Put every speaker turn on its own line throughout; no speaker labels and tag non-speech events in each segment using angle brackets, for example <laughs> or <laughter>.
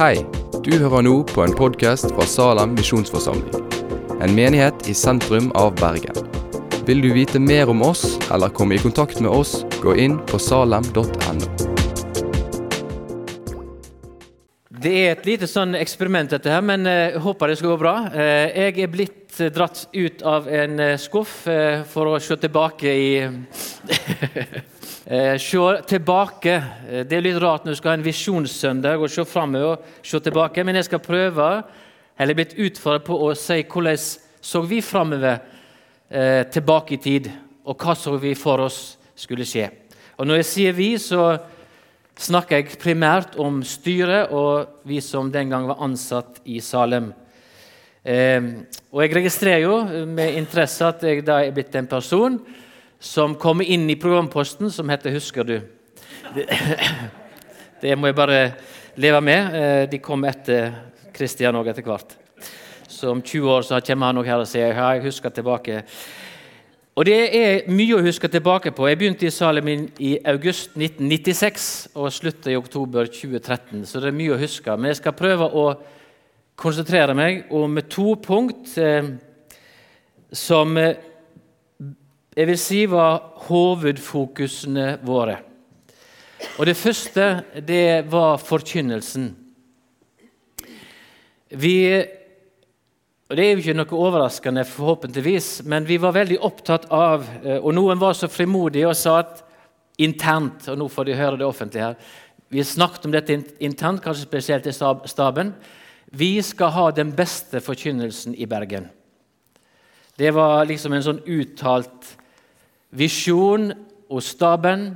Hei, du hører nå på en podkast fra Salem misjonsforsamling. En menighet i sentrum av Bergen. Vil du vite mer om oss eller komme i kontakt med oss, gå inn på salem.no.
Det er et lite sånn eksperiment, dette her, men jeg håper det skal gå bra. Eh, jeg er blitt eh, dratt ut av en eh, skuff eh, for å se tilbake i <laughs> eh, Se tilbake. Eh, Det er litt rart når du skal ha en visjonssøndag og se framover og se tilbake, men jeg skal prøve, eller blitt utfordret på å si hvordan så vi framover eh, tilbake i tid, og hva så vi for oss skulle skje. Og Når jeg sier vi, så snakker jeg primært om styret og vi som den gang var ansatt i Salem. Eh, og Jeg registrerer jo med interesse at jeg da er blitt en person som kommer inn i programposten som heter 'Husker du?' Det, <clears throat> det må jeg bare leve med. Eh, de kom etter Kristian òg etter hvert. Så om 20 år så kommer han nok her og sier ja, jeg husker tilbake. Og Det er mye å huske tilbake på. Jeg begynte i Salemin i august 1996 og slutta i oktober 2013, så det er mye å huske. Men jeg skal prøve å konsentrere meg om to punkt eh, som eh, jeg vil si var hovedfokusene våre. Og Det første det var forkynnelsen. Vi og Det er jo ikke noe overraskende, forhåpentligvis, men vi var veldig opptatt av eh, Og noen var så frimodige og sa at internt Og nå får de høre det offentlige her. Vi snakket om dette internt, kanskje spesielt i staben. Vi skal ha den beste forkynnelsen i Bergen. Det var liksom en sånn uttalt visjon og staben.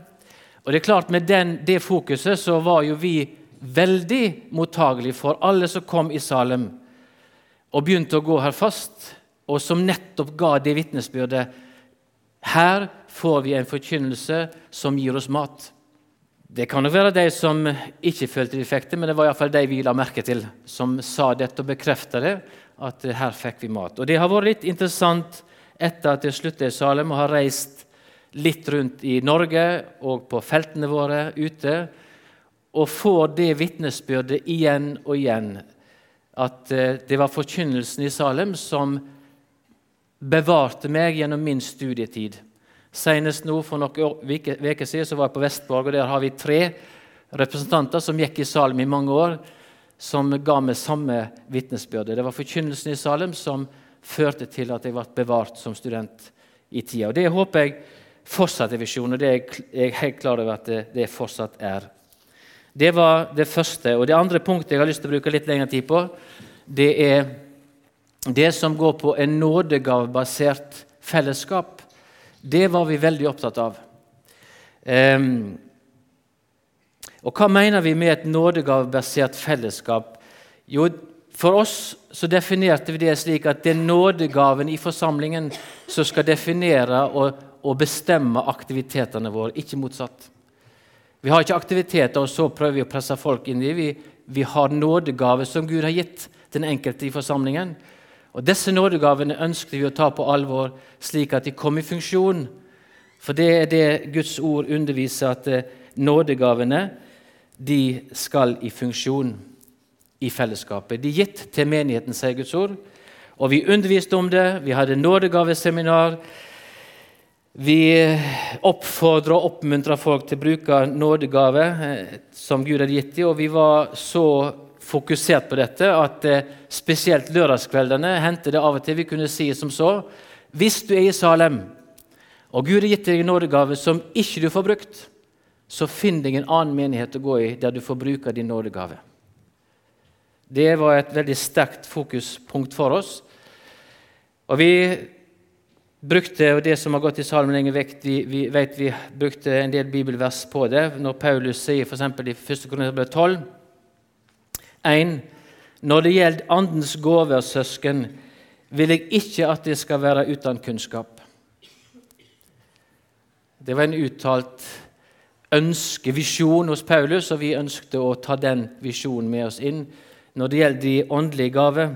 Og det er klart Med den, det fokuset så var jo vi veldig mottagelige for alle som kom i Salem og begynte å gå her fast, og som nettopp ga det vitnesbyrdet Her får vi en forkynnelse som gir oss mat. Det kan nok være de som ikke følte de fikk det, men det var iallfall de vi la merke til, som sa dette og bekrefta det, at her fikk vi mat. Og Det har vært litt interessant etter at jeg slutta i Salem og har reist litt rundt i Norge og på feltene våre ute, og får det vitnesbyrdet igjen og igjen at eh, det var forkynnelsen i Salem som bevarte meg gjennom min studietid. Senest nå for noen uker siden så var jeg på Vestborg, og der har vi tre representanter som gikk i Salem i mange år, som ga meg samme vitnesbyrde. Det var forkynnelsen i Salem som førte til at jeg ble bevart som student i tida. Og Det håper jeg fortsatt er visjonen, og det er jeg helt klar over at det, det fortsatt er. Det var det første. Og Det andre punktet jeg har lyst til å bruke litt lengre tid på, det er det som går på en nådegavebasert fellesskap. Det var vi veldig opptatt av. Um, og Hva mener vi med et nådegavebasert fellesskap? Jo, For oss så definerte vi det slik at det er nådegaven i forsamlingen som skal definere og, og bestemme aktivitetene våre, ikke motsatt. Vi har ikke aktiviteter, og så prøver vi å presse folk inn i vi, vi har nådegaver som Gud har gitt den enkelte i forsamlingen. Og Disse nådegavene ønsker vi å ta på alvor, slik at de kommer i funksjon. For det er det Guds ord underviser, at eh, nådegavene de skal i funksjon i fellesskapet. De er gitt til menigheten, sier Guds ord. Og vi underviste om det. Vi hadde nådegaveseminar. Vi oppfordrer og oppmuntrer folk til å bruke nådegave eh, som Gud hadde gitt dem, og vi var så fokusert på dette at eh, spesielt lørdagskveldene hendte det av og til vi kunne si som så Hvis du er i Salem, og Gud har gitt deg en nådegave som ikke du får brukt, så finn deg en annen menighet å gå i der du får bruke din nådegave. Det var et veldig sterkt fokuspunkt for oss. Og vi brukte, og det som har gått i salmen lenge vekk, vi, vi vet vi brukte en del bibelvers på det. Når Paulus sier f.eks. i 1. Korinterbrev 12 1. Når det gjelder Andens gaver, søsken, vil jeg ikke at det skal være uten kunnskap. Det var en uttalt ønske, visjon hos Paulus, og vi ønskte å ta den visjonen med oss inn. Når det gjelder de åndelige gaver,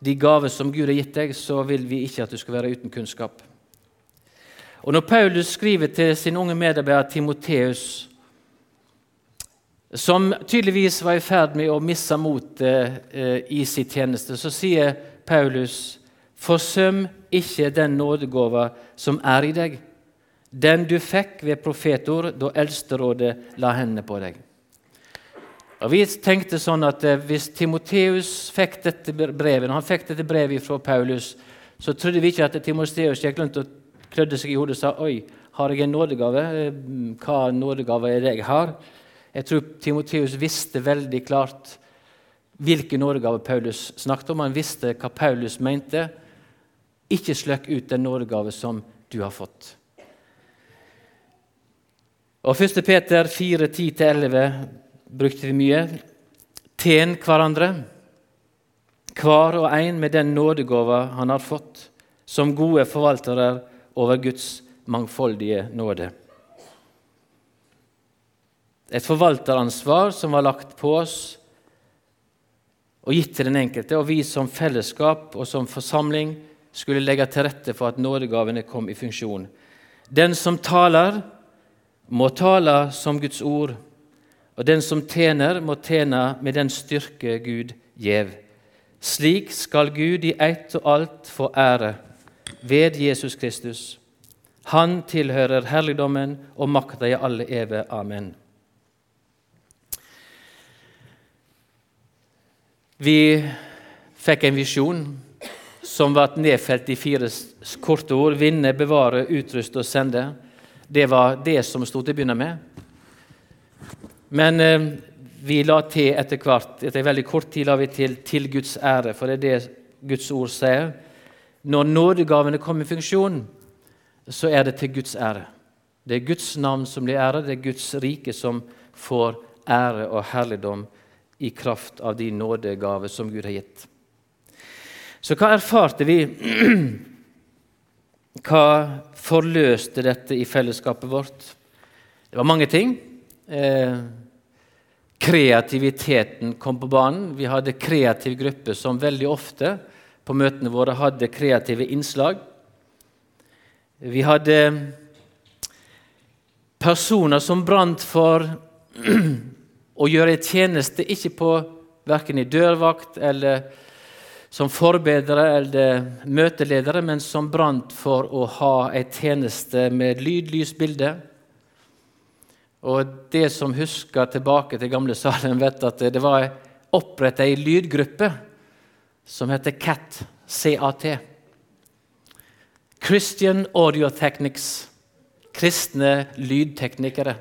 de gaver som Gud har gitt deg, så vil vi ikke at du skal være uten kunnskap. Og Når Paulus skriver til sin unge medarbeider Timoteus som tydeligvis var i ferd med å miste motet eh, i sin tjeneste, så sier Paulus.: Forsøm ikke den nådegåva som er i deg, den du fikk ved profetord da Eldsterådet la hendene på deg. Og Vi tenkte sånn at eh, Hvis Timoteus fikk dette brevet, når han fikk dette brevet fra Paulus, så trodde vi ikke at Timoteus gikk rundt og klødde seg i hodet og sa oi, har jeg en nådegave? Eh, hva nådegave er det jeg har? Jeg tror Timoteus visste veldig klart hvilken nådegave Paulus snakket om. Han visste hva Paulus mente. Ikke sløkk ut den nådegave som du har fått. Og 1. Peter 4, 10-11 brukte vi mye. Tjen hverandre, hver og en med den nådegåva han har fått, som gode forvaltere over Guds mangfoldige nåde. Et forvalteransvar som var lagt på oss og gitt til den enkelte, og vi som fellesskap og som forsamling skulle legge til rette for at nådegavene kom i funksjon. Den som taler, må tale som Guds ord, og den som tjener, må tjene med den styrke Gud gjev. Slik skal Gud i ett og alt få ære ved Jesus Kristus. Han tilhører herligdommen og makta i alle evig. Amen. Vi fikk en visjon som ble nedfelt i fire korte ord. Vinne, bevare, utruste og sende. Det var det som sto til å begynne med. Men eh, vi la til etter hvert, etter veldig kort tid la vi til 'til Guds ære', for det er det Guds ord sier. Når nådegavene kommer i funksjon, så er det til Guds ære. Det er Guds navn som blir æret, det er Guds rike som får ære og herligdom i kraft av de nådegaver som Gud har gitt. Så hva erfarte vi? <clears throat> Hva forløste dette i fellesskapet vårt? Det var mange ting. Eh, kreativiteten kom på banen. Vi hadde kreativ gruppe som veldig ofte på møtene våre hadde kreative innslag. Vi hadde personer som brant for <clears throat> å gjøre tjeneste ikke på verken i dørvakt eller som forbedrere eller møteledere, men som brant for å ha en tjeneste med lyd, lys, bilde. Og det som husker tilbake til gamle Salem, vet at det var oppretta ei lydgruppe som heter CAT. CAT. Christian Audio Technics. Kristne lydteknikere.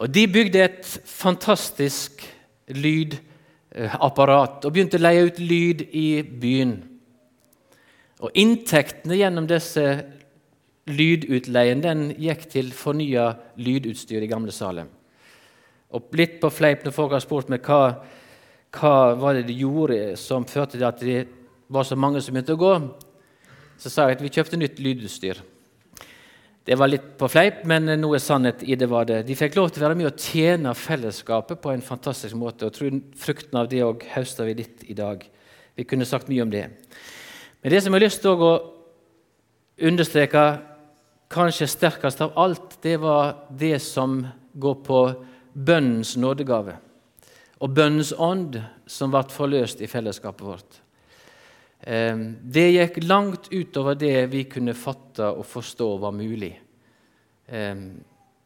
Og De bygde et fantastisk lydapparat og begynte å leie ut lyd i byen. Og Inntektene gjennom disse lydutleien den gikk til fornya lydutstyr i Gamle Salem. Og litt på fleip når folk har spurt meg hva, hva var det de gjorde som førte til at det var så mange som begynte å gå, så sa jeg at vi kjøpte nytt lydutstyr. Det var litt på fleip, men noe sannhet i det var det. De fikk lov til å være med og tjene fellesskapet på en fantastisk måte. og Frukten av det òg høster vi litt i dag. Vi kunne sagt mye om det. Men det som jeg har lyst til å understreke kanskje sterkest av alt, det var det som går på bønnens nådegave og bønnens ånd som ble forløst i fellesskapet vårt. Ehm, det gikk langt utover det vi kunne fatte og forstå var mulig. Ehm,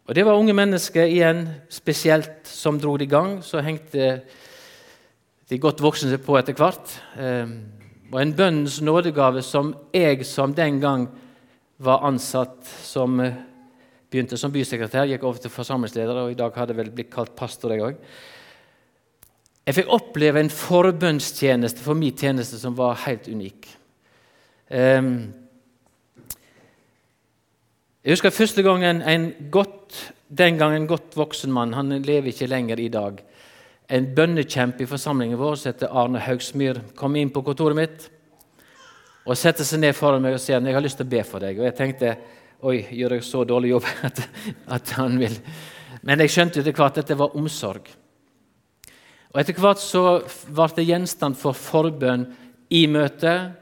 og Det var unge mennesker igjen spesielt som dro det i gang. Så hengte de godt voksne seg på etter hvert. Ehm, og en bønnens nådegave som jeg som den gang var ansatt som begynte som bysekretær, gikk over til forsamlingsleder, og i dag hadde vel blitt kalt pastor, jeg òg. Jeg fikk oppleve en forbønnstjeneste for min tjeneste som var helt unik. Um, jeg husker første gangen en godt, den gang en godt voksen mann, han lever ikke lenger i dag, en bønnekjempe i forsamlingen vår som heter Arne Haugsmyr, kom inn på kontoret mitt og setter seg ned foran meg og sier jeg har lyst til å be for deg. Og jeg tenkte oi, gjør jeg så dårlig jobb <laughs> at, at han vil Men jeg skjønte etter hvert at dette var omsorg. Og Etter hvert så ble det gjenstand for forbønn i møtet,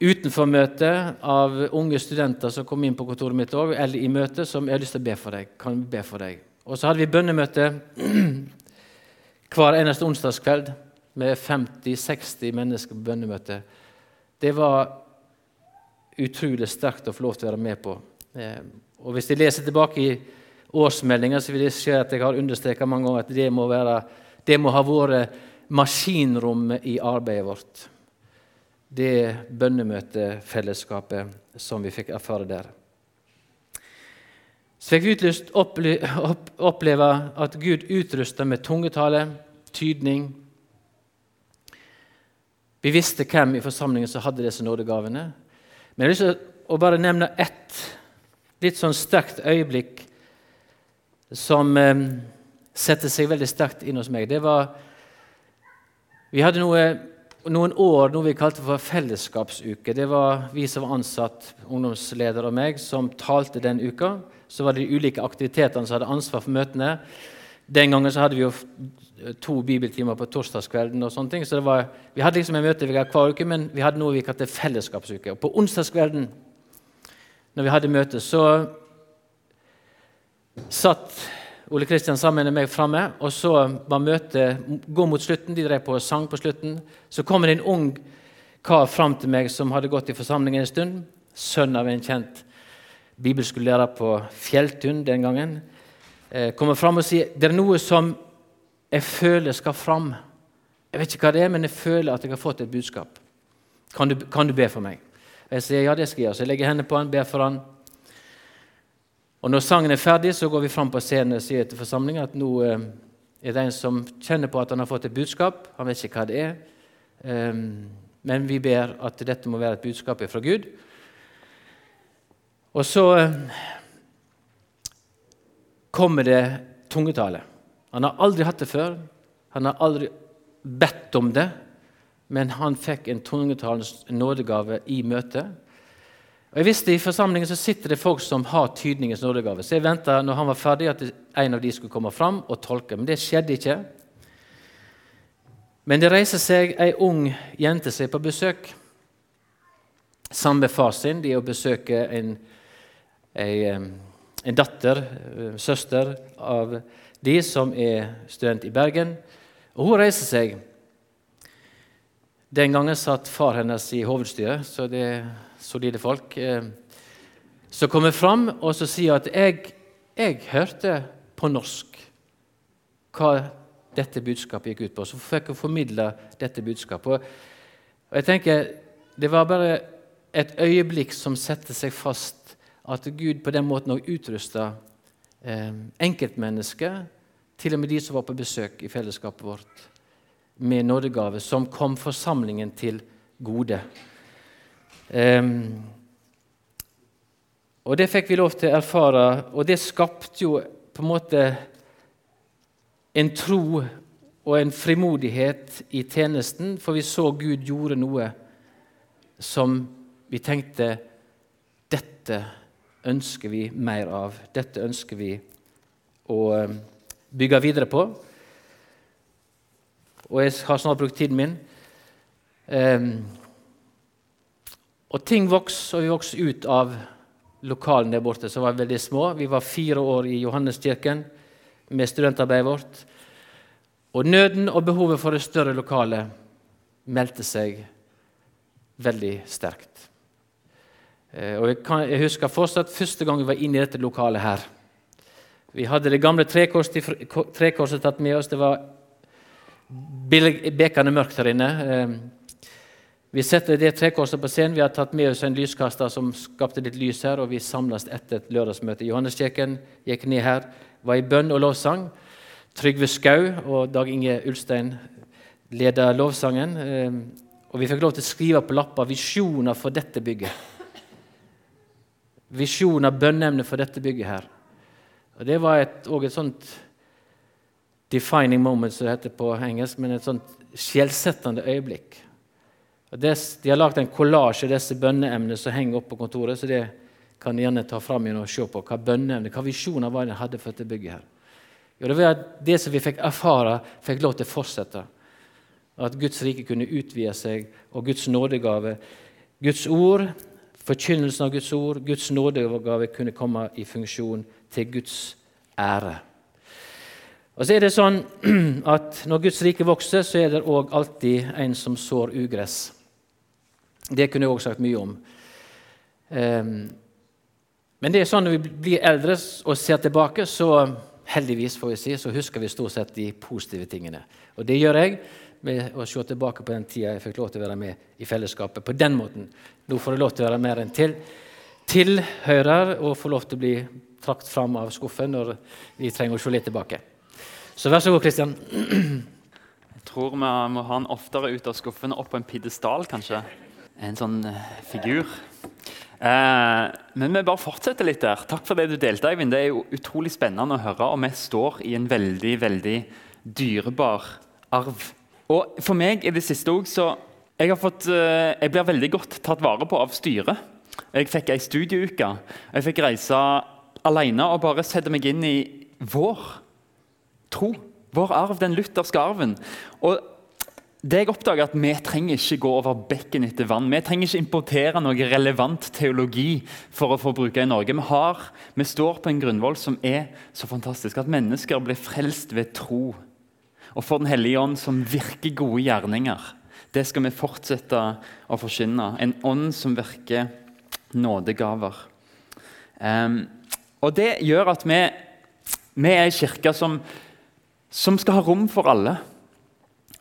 utenfor møtet, av unge studenter som kom inn på kontoret mitt òg, eller i møtet, som 'Jeg har lyst til å be for deg. Kan be for deg?' Og så hadde vi bønnemøte <clears throat> hver eneste onsdagskveld med 50-60 mennesker på bønnemøte. Det var utrolig sterkt å få lov til å være med på. Eh, og Hvis jeg leser tilbake i årsmeldinga, vil jeg se at jeg har understreka mange ganger at det må, være, det må ha vært maskinrommet i arbeidet vårt. Det bønnemøtefellesskapet som vi fikk erfare der. Så fikk vi utlyst oppleve at Gud utrusta med tungetale, tydning. Vi visste hvem i forsamlingen som hadde disse nådegavene. Men jeg har lyst til å bare nevne ett litt sånn sterkt øyeblikk som eh, setter seg veldig sterkt inn hos meg. Det var Vi hadde noe, noen år noe vi kalte for fellesskapsuke. Det var vi som var ansatt, ungdomsleder og meg, som talte den uka. Så var det de ulike aktivitetene som hadde ansvar for møtene. Den gangen så hadde vi jo to bibeltimer på torsdagskvelden. og sånne ting, så var, Vi hadde liksom en møte hver uke, men vi hadde noe vi kalte fellesskapsuke. Og På onsdagskvelden når vi hadde møte, så satt Ole Kristian sammen med meg framme, og så var møtet gå mot slutten. De drev på og sang på slutten. Så kommer det en ung kar fram til meg som hadde gått i forsamlingen en stund. Sønn av en kjent bibelskolelærer på Fjelltun den gangen. Eh, kommer fram og sier det er noe som jeg føler skal fram. Jeg vet ikke hva det er, men jeg føler at jeg har fått et budskap. Kan du, kan du be for meg? Jeg sier ja, det skal jeg gjøre. Så jeg legger hendene på han, ber for han. Og Når sangen er ferdig, så går vi fram på scenen og sier til forsamlingen at nå eh, er det en som kjenner på at han har fått et budskap. Han vet ikke hva det er, um, men vi ber at dette må være et budskap fra Gud. Og så eh, kommer det tungetale. Han har aldri hatt det før. Han har aldri bedt om det, men han fikk en tungetalens nådegave i møtet. Og jeg visste I forsamlingen så sitter det folk som har tydningens nådegave. Så jeg venta når han var ferdig, at en av de skulle komme fram og tolke. Men det skjedde ikke. Men det reiser seg ei ung jente seg på besøk sammen med far sin. De er å besøke en, en, en datter, søster, av de som er student i Bergen. Og Hun reiser seg. Den gangen satt far hennes i hovedstyret, så det er solide folk. Så kommer kommer fram og så sier at jeg, jeg hørte på norsk hva dette budskapet gikk ut på. Så fikk hun formidle dette budskapet. Og jeg tenker, Det var bare et øyeblikk som setter seg fast, at Gud på den måten òg utrusta eh, enkeltmennesker til og med de som var på besøk i fellesskapet vårt, med nådegave, som kom forsamlingen til gode. Um, og Det fikk vi lov til å erfare, og det skapte jo på en måte en tro og en frimodighet i tjenesten, for vi så Gud gjorde noe som vi tenkte dette ønsker vi mer av. Dette ønsker vi å ehm, bygge videre på. Og jeg har snart brukt tiden min. Um, og ting vokste, og vi vokste ut av lokalene der borte, som var veldig små. Vi var fire år i Johanneskirken med studentarbeidet vårt. Og nøden og behovet for et større lokale meldte seg veldig sterkt. Eh, og jeg, kan, jeg husker fortsatt første gang vi var inne i dette lokalet her. Vi hadde det gamle trekorset, trekorset tatt med oss. Det var bekende mørkt her inne. Eh, vi setter det trekorset på scenen. Vi har tatt med oss en lyskaster som skapte litt lys her, og vi samles etter et lørdagsmøte Johanneskjeken. Gikk ned her, var i bønn og lovsang. Trygve Skau og Dag Inge Ulstein leda lovsangen. Eh, og vi fikk lov til å skrive på lapper visjoner for dette bygget. Visjoner, bønneemne for dette bygget her. Og Det var et, et, sånt defining moment, som det heter på engelsk, men et sånt skjellsettende øyeblikk. Og det, de har lagd en kollasj av disse bønneemnene som henger oppe på kontoret. så det kan gjerne ta fram igjen og se på hva bønneemnet, hva visjoner var det hadde for dette bygget. her. Jo, det var det som vi fikk erfare, fikk lov til å fortsette. At Guds rike kunne utvide seg, og Guds nådegave, Guds ord, forkynnelsen av Guds ord, Guds nådegave kunne komme i funksjon til Guds ære. Og så er det sånn <clears throat> at Når Guds rike vokser, så er det òg alltid en som sår ugress. Det kunne jeg òg sagt mye om. Um, men det er sånn når vi blir eldre og ser tilbake, så heldigvis får vi si, så husker vi stort sett de positive tingene. Og det gjør jeg med å se tilbake på den tida jeg fikk lov til å være med i fellesskapet på den måten. Nå får jeg lov til å være mer enn til, tilhører og få lov til å bli trakt fram av skuffen når vi trenger å se litt tilbake. Så vær så god, Kristian.
Jeg tror vi må ha han oftere ut av skuffen og opp på en pidestall, kanskje. En sånn uh, figur. Eh, men vi bare fortsetter litt der. Takk for det du delte, Eivind. Det er jo utrolig spennende å høre. Og vi står i en veldig, veldig dyrebar arv. Og for meg i det siste òg så jeg, har fått, uh, jeg blir veldig godt tatt vare på av styret. Jeg fikk ei studieuke. Jeg fikk reise alene og bare sette meg inn i vår tro. Vår arv, den lutherske arven. Og det jeg oppdager at Vi trenger ikke gå over bekken etter vann. Vi trenger ikke importere noe relevant teologi for å få bruke i Norge. Vi, har, vi står på en grunnvoll som er så fantastisk. At mennesker blir frelst ved tro. Og for Den hellige ånd som virker gode gjerninger. Det skal vi fortsette å forkynne. En ånd som virker nådegaver. Um, og Det gjør at vi, vi er en kirke som, som skal ha rom for alle.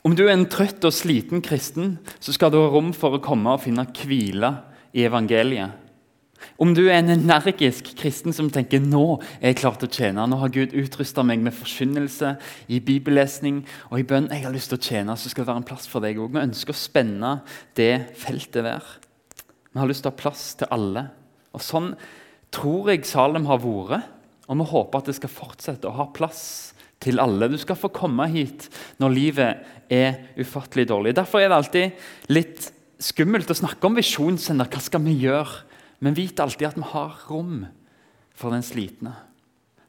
Om du er en trøtt og sliten kristen, så skal du ha rom for å komme og finne hvile i evangeliet. Om du er en energisk kristen som tenker nå er jeg klar til å tjene, nå har Gud utrusta meg med forkynnelse, i bibellesning og i bønn, jeg har lyst til å tjene, så skal det være en plass for deg òg. Vi ønsker å spenne det feltet der. Vi har lyst til å ha plass til alle. Og Sånn tror jeg Salem har vært, og vi håper at det skal fortsette å ha plass til alle. Du skal få komme hit når livet er ufattelig dårlig. Derfor er det alltid litt skummelt å snakke om visjonssender. Hva skal vi gjøre? Men vit alltid at vi har rom for den slitne.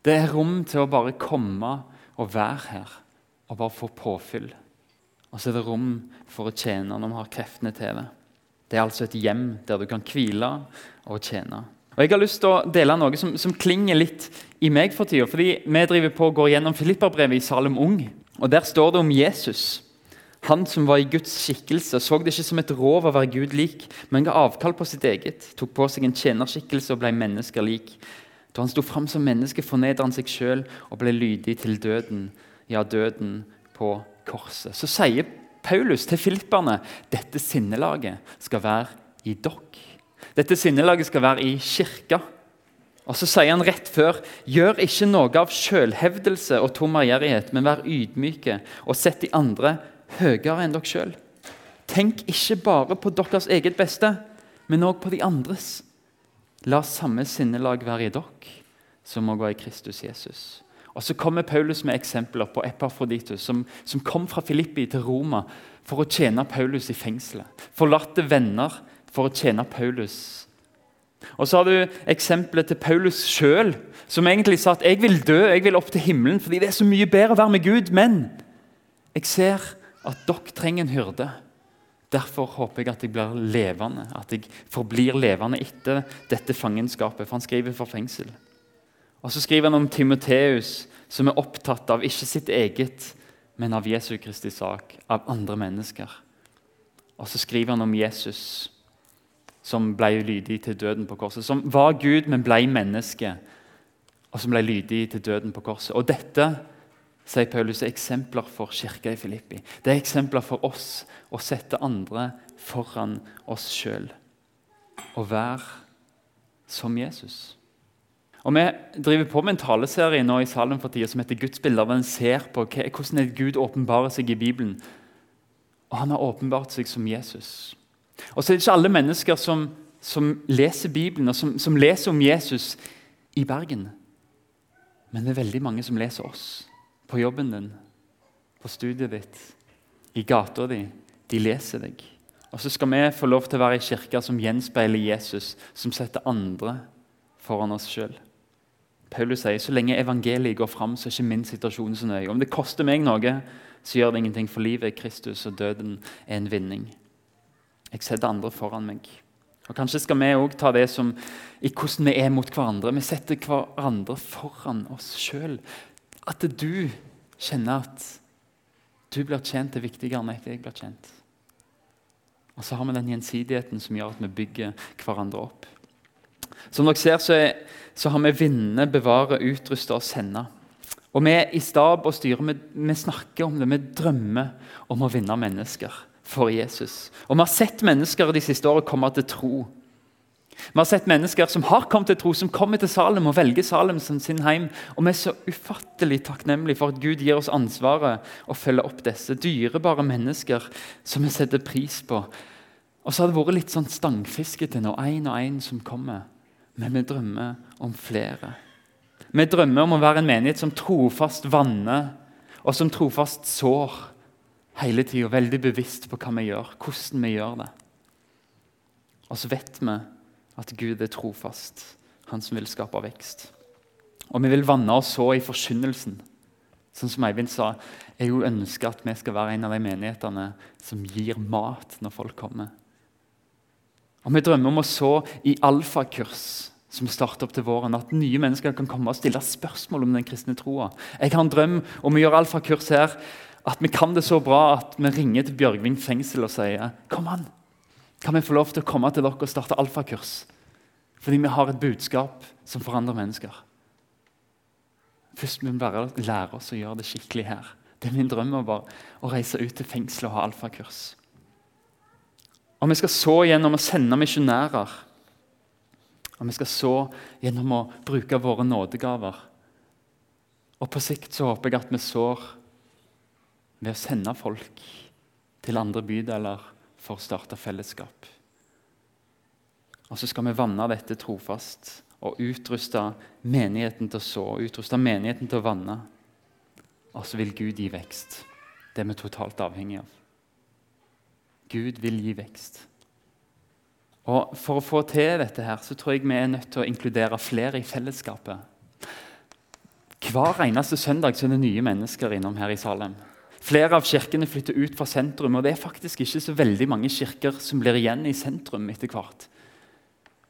Det er rom til å bare komme og være her og bare få påfyll. Og så er det rom for å tjene når vi har kreftene til det. Det er altså et hjem der du kan hvile og tjene. Og Jeg har lyst til å dele noe som, som klinger litt i meg for tida. Fordi vi driver på å gå gjennom Filipperbrevet i Salem Ung. Og Der står det om Jesus. Han som var i Guds skikkelse, så det ikke som et rov å være Gud lik, men ga avkall på sitt eget, tok på seg en tjenerskikkelse og ble mennesker lik. Da han sto fram som menneske, fornedret han seg sjøl og ble lydig til døden, ja, døden på korset. Så sier Paulus til filipperne dette sinnelaget skal være i dere. Dette sinnelaget skal være i kirka. Og Så sier han rett før gjør ikke noe av sjølhevdelse og tom ærgjerrighet, men vær ydmyke og sett de andre høyere enn dere sjøl. Tenk ikke bare på deres eget beste, men òg på de andres. La samme sinnelag være i dere som òg var i Kristus Jesus. Og Så kommer Paulus med eksempler på Epafroditus, som, som kom fra Filippi til Roma for å tjene Paulus i fengselet. Forlatte venner for å tjene Paulus. Og Så har du eksempelet til Paulus sjøl, som egentlig sa at 'jeg vil dø, jeg vil opp til himmelen', fordi det er så mye bedre å være med Gud. Men jeg ser at dere trenger en hyrde. Derfor håper jeg at jeg blir levende, at jeg forblir levende etter dette fangenskapet. For han skriver for fengsel. Og Så skriver han om Timoteus, som er opptatt av ikke sitt eget, men av Jesu Kristi sak, av andre mennesker. Og så skriver han om Jesus, som ble lydig til døden på korset. Som var Gud, men ble menneske, og som ble lydig til døden på korset. Og dette sier Paulus, er eksempler for kirka i Filippi. Det er eksempler for oss å sette andre foran oss sjøl. Og være som Jesus. Og Vi driver på med en taleserie nå i salen for tida som heter Gudsbilder. Den ser på hvordan Gud åpenbarer seg i Bibelen. Og han har åpenbart seg som Jesus. Og så er det ikke alle mennesker som, som leser Bibelen og som, som, leser om Jesus i Bergen. Men det er veldig mange som leser oss på jobben din, på studiet ditt, i gata di. De leser deg. Og så skal vi få lov til å være i kirka som gjenspeiler Jesus, som setter andre foran oss sjøl. Paulus sier så lenge evangeliet går fram, så er ikke min situasjon så nøye. Om det koster meg noe, så gjør det ingenting, for livet er Kristus, og døden er en vinning. Jeg setter andre foran meg. Og Kanskje skal vi òg ta det som i hvordan vi er mot hverandre. Vi setter hverandre foran oss sjøl. At du kjenner at du blir tjent er viktigere enn at jeg blir tjent. Og så har vi den gjensidigheten som gjør at vi bygger hverandre opp. Som dere ser, så, er, så har vi vinne, bevare, utruste og sende. Og vi i stab og styre vi, vi, snakker om det, vi drømmer om å vinne mennesker for Jesus. Og vi har sett mennesker de siste årene komme til tro. Vi har sett mennesker som har kommet til tro, som kommer til Salem og velger Salem som sin heim. Og vi er så ufattelig takknemlige for at Gud gir oss ansvaret å følge opp disse dyrebare mennesker som vi setter pris på. Og så har det vært litt sånn stangfiske til nå, én og én som kommer. Men vi drømmer om flere. Vi drømmer om å være en menighet som trofast vanner, og som trofast sår hele tida. Veldig bevisst på hva vi gjør, hvordan vi gjør det. Og så vet vi at Gud er trofast, han som vil skape vekst. Og vi vil vanne oss så i forkynnelsen. Sånn som Eivind sa, jeg jo ønsker at vi skal være en av de menighetene som gir mat når folk kommer. Og Vi drømmer om å så i alfakurs som starter opp til våren. At nye mennesker kan komme og stille spørsmål om den kristne troa. Jeg har en drøm om å gjøre alfakurs her. At vi kan det så bra at vi ringer til Bjørgvin fengsel og sier Kom an, kan vi få lov til å komme til dere og starte alfakurs? Fordi vi har et budskap som forandrer mennesker. Først må vi bare lære oss å gjøre det skikkelig her. Det er min drøm å, bare, å reise ut til fengsel og ha alfakurs. Og vi skal så gjennom å sende misjonærer og vi skal så gjennom å bruke våre nådegaver. Og på sikt så håper jeg at vi sår ved å sende folk til andre bydeler for å starte fellesskap. Og så skal vi vanne dette trofast og utruste menigheten til å så, utruste menigheten til å vanne. Og så vil Gud gi vekst. Det er vi totalt avhengig av. Gud vil gi vekst. Og For å få til dette her, så tror jeg vi er nødt til å inkludere flere i fellesskapet. Hver eneste søndag så er det nye mennesker innom her i Salem. Flere av kirkene flytter ut fra sentrum, og det er faktisk ikke så veldig mange kirker som blir igjen i sentrum etter hvert.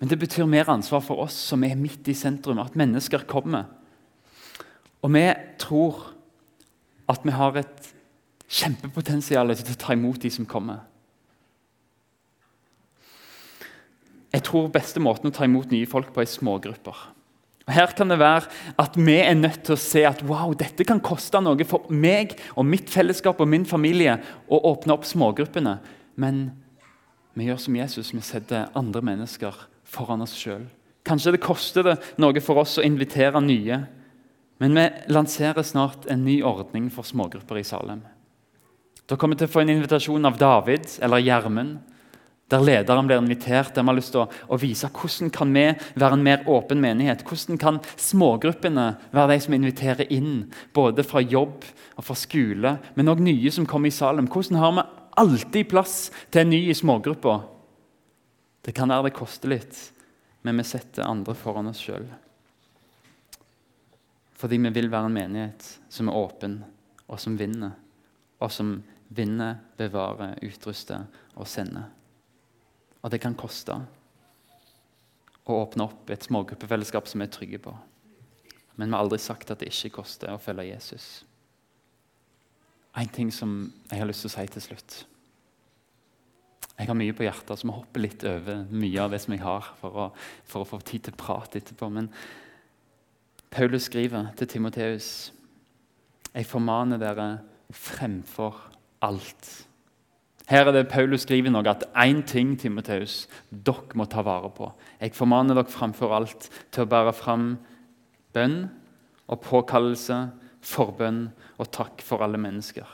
Men det betyr mer ansvar for oss som er midt i sentrum, at mennesker kommer. Og vi tror at vi har et kjempepotensial til å ta imot de som kommer. Jeg tror beste måten å ta imot nye folk på er smågrupper. Her kan det være at vi er nødt til å se at wow, dette kan koste noe for meg og mitt fellesskap og min familie å åpne opp smågruppene. Men vi gjør som Jesus, vi setter andre mennesker foran oss sjøl. Kanskje det koster det noe for oss å invitere nye. Men vi lanserer snart en ny ordning for smågrupper i Salem. Dere kommer til å få en invitasjon av David eller Gjermund der lederen blir invitert, der vi har lyst til å, å, vise hvordan kan vi være en mer åpen menighet. Hvordan kan smågruppene være de som inviterer inn, både fra jobb og fra skole, men òg nye som kommer i Salem. Hvordan har vi alltid plass til en ny i smågruppa? Det kan være det koster litt, men vi setter andre foran oss sjøl. Fordi vi vil være en menighet som er åpen, og som vinner. Og som vinner, bevarer, utruster og sender. Og det kan koste å åpne opp et smågruppefellesskap som vi er trygge på. Men vi har aldri sagt at det ikke koster å følge Jesus. En ting som jeg har lyst til å si til slutt. Jeg har mye på hjertet, så vi hopper litt over mye av det som jeg har, for å, for å få tid til prat etterpå. Men Paulus skriver til Timoteus.: Jeg formaner dere fremfor alt her er det Paulus skriver noe at én ting Timoteus, dere må ta vare på. Jeg formaner dere framfor alt til å bære fram bønn og påkallelse, forbønn og takk for alle mennesker.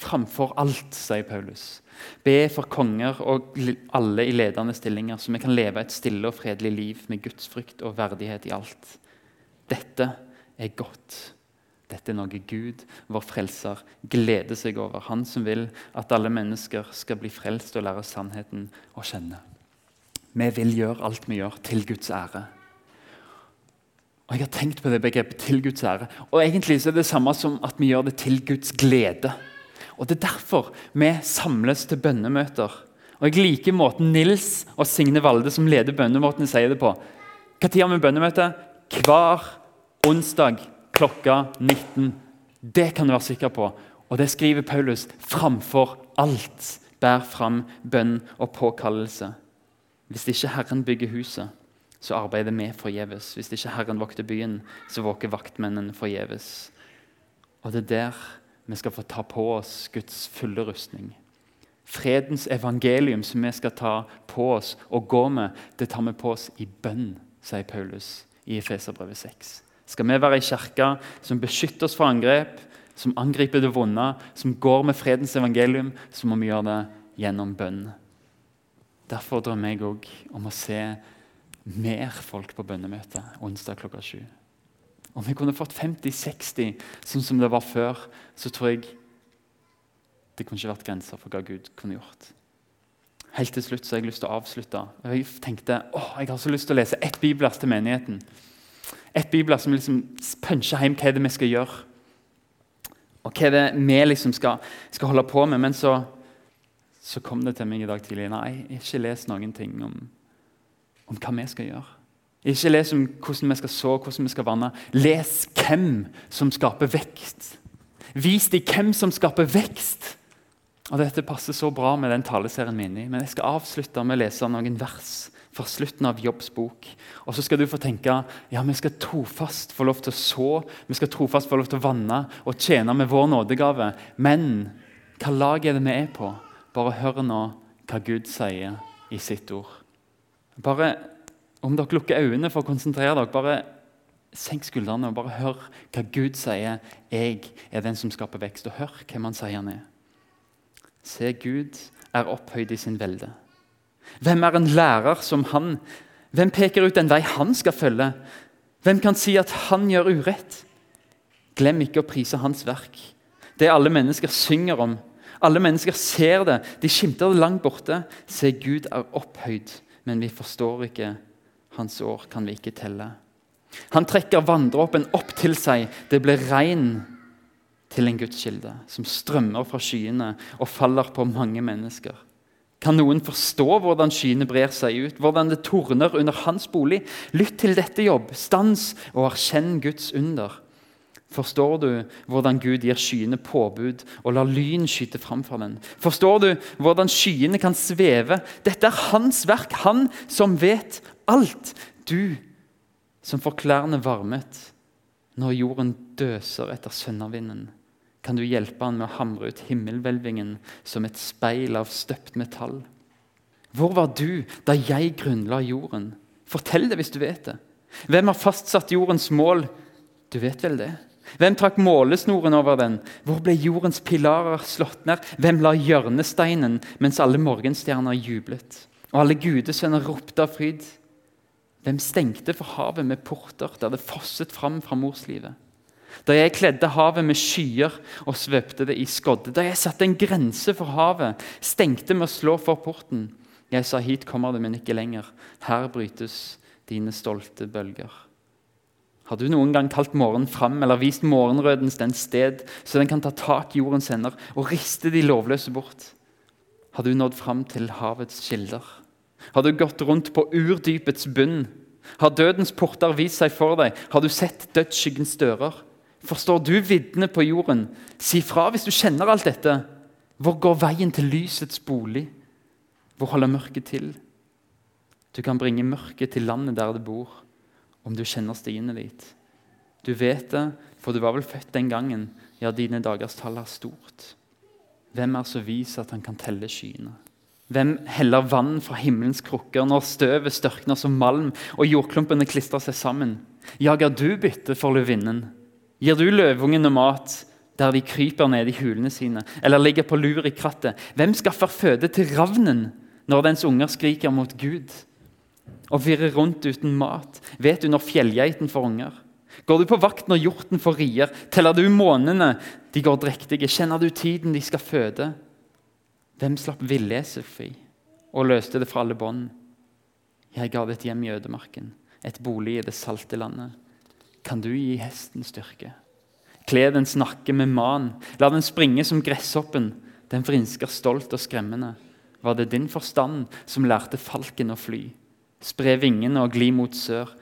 Framfor alt, sier Paulus. Be for konger og alle i ledende stillinger, så vi kan leve et stille og fredelig liv med gudsfrykt og verdighet i alt. Dette er godt dette er noe Gud, vår frelser, gleder seg over. Han som vil at alle mennesker skal bli frelst og lære sannheten å kjenne. Vi vil gjøre alt vi gjør, til Guds ære. Og Jeg har tenkt på det begrepet 'til Guds ære'. Og Egentlig så er det samme som at vi gjør det til Guds glede. Og Det er derfor vi samles til bønnemøter. Og Jeg liker måten Nils og Signe Valde, som leder bønnemåtene, sier det på. Når har vi bønnemøte? Hver onsdag klokka 19. Det kan du være sikker på. Og det skriver Paulus framfor alt. Bær fram bønn og påkallelse. Hvis ikke Herren bygger huset, så arbeider vi forgjeves. Hvis ikke Herren vokter byen, så våker vaktmennene forgjeves. Og det er der vi skal få ta på oss Guds fulle rustning. Fredens evangelium som vi skal ta på oss og gå med, det tar vi på oss i bønn, sier Paulus i Efeserbrevet 6. Skal vi være ei kirke som beskytter oss for angrep, som angriper det vonde, som går med fredens evangelium, så må vi gjøre det gjennom bønn. Derfor drømmer jeg òg om å se mer folk på bønnemøtet onsdag klokka sju. Om vi kunne fått 50-60, sånn som det var før, så tror jeg det kunne ikke vært grenser for hva Gud kunne gjort. Helt til slutt så har jeg lyst til å avslutte. Jeg tenkte å, jeg har så lyst til å lese ett bibelvers til menigheten. Et bibelvers som liksom puncher hjem hva det er vi skal gjøre. Og hva det er vi liksom skal, skal holde på med. Men så, så, kom det til meg i dag tidlig. Nei, jeg har ikke lest noen ting om, om hva vi skal gjøre. Ikke les om hvordan vi skal så, hvordan vi skal vanne. Les hvem som skaper vekst. Vis dem hvem som skaper vekst. Og Dette passer så bra med den taleserien min. Men jeg skal avslutte med å lese noen vers fra slutten av Jobbs bok. Og så skal du få tenke ja, vi skal trofast få lov til å så, vi skal trofast få lov til å vanne og tjene med vår nådegave. Men hva lag er det vi er på? Bare hør nå hva Gud sier i sitt ord. Bare om dere lukker øynene for å konsentrere dere, bare senk skuldrene og bare hør hva Gud sier. Jeg er den som skaper vekst. Og hør hvem han sier han er. Se, Gud er opphøyd i sin velde. Hvem er en lærer som han? Hvem peker ut den vei han skal følge? Hvem kan si at han gjør urett? Glem ikke å prise hans verk. Det alle mennesker synger om. Alle mennesker ser det, de skimter det langt borte. Se, Gud er opphøyd, men vi forstår ikke hans år kan vi ikke telle. Han trekker vanndråpen opp til seg. Det blir regn til en gudskilde som strømmer fra skyene og faller på mange mennesker. Kan noen forstå hvordan skyene brer seg ut, hvordan det torner under hans bolig? Lytt til dette jobb, stans og erkjenn Guds under. Forstår du hvordan Gud gir skyene påbud og lar lyn skyte fram fra den? Forstår du hvordan skyene kan sveve? Dette er hans verk, han som vet alt. Du som får klærne varmet når jorden døser etter sønnavinden. Kan du hjelpe han med å hamre ut himmelhvelvingen som et speil av støpt metall? Hvor var du da jeg grunnla jorden? Fortell det hvis du vet det. Hvem har fastsatt jordens mål? Du vet vel det? Hvem trakk målesnoren over den? Hvor ble jordens pilarer slått ned? Hvem la hjørnesteinen mens alle morgenstjerner jublet? Og alle gudesønner ropte av fryd? Hvem stengte for havet med porter der det fosset fram fra morslivet? Da jeg kledde havet med skyer og svøpte det i skodde, da jeg satte en grense for havet, stengte med å slå for porten. Jeg sa, hit kommer det, men ikke lenger. Her brytes dine stolte bølger. Har du noen gang kalt morgenen fram eller vist morgenrødens den sted, så den kan ta tak i jordens hender og riste de lovløse bort? Har du nådd fram til havets kilder? Har du gått rundt på urdypets bunn? Har dødens porter vist seg for deg? Har du sett dødsskyggens dører? Forstår du viddene på jorden? Si fra hvis du kjenner alt dette. Hvor går veien til lysets bolig? Hvor holder mørket til? Du kan bringe mørket til landet der det bor, om du kjenner stiene dit. Du vet det, for du var vel født den gangen. Ja, dine dagers tall er stort. Hvem er så vis at han kan telle skyene? Hvem heller vann fra himmelens krukker når støvet størkner som malm og jordklumpene klistrer seg sammen? Jager du bytte for løvinnen? Gir du løvungene mat der de kryper ned i hulene sine, eller ligger på lur i krattet? Hvem skaffer føde til ravnen når dens unger skriker mot Gud? Og virrer rundt uten mat, vet du når fjellgeiten får unger? Går du på vakt når hjorten får rier? Teller du månedene de går drektige? Kjenner du tiden de skal føde? Hvem slapp villese fri og løste det fra alle bånd? Jeg ga det et hjem i ødemarken, et bolig i det salte landet kan du gi hesten styrke. Kle den snakke med man, la den springe som gresshoppen. Den vrinsker stolt og skremmende. Var det din forstand som lærte falken å fly? Spre vingene og gli mot sør.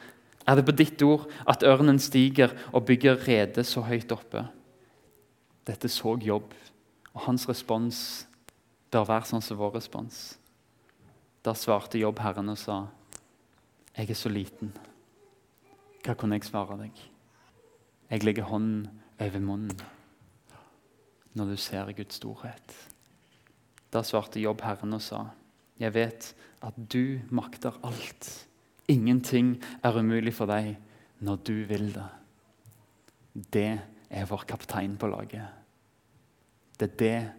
Er det på ditt ord at ørnen stiger og bygger rede så høyt oppe? Dette så Jobb, og hans respons bør være sånn som vår respons. Da svarte Jobb Herren og sa, 'Jeg er så liten. Hva kunne jeg svare deg?' 'Jeg legger hånden over munnen når du ser Guds storhet.' Da svarte Jobb Herren og sa, 'Jeg vet at du makter alt.' 'Ingenting er umulig for deg når du vil det.' Det er vår kaptein på laget. Det er det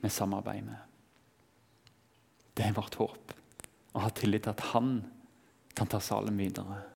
vi samarbeider med. Det er vårt håp. Å ha tillit til at han kan ta salen videre.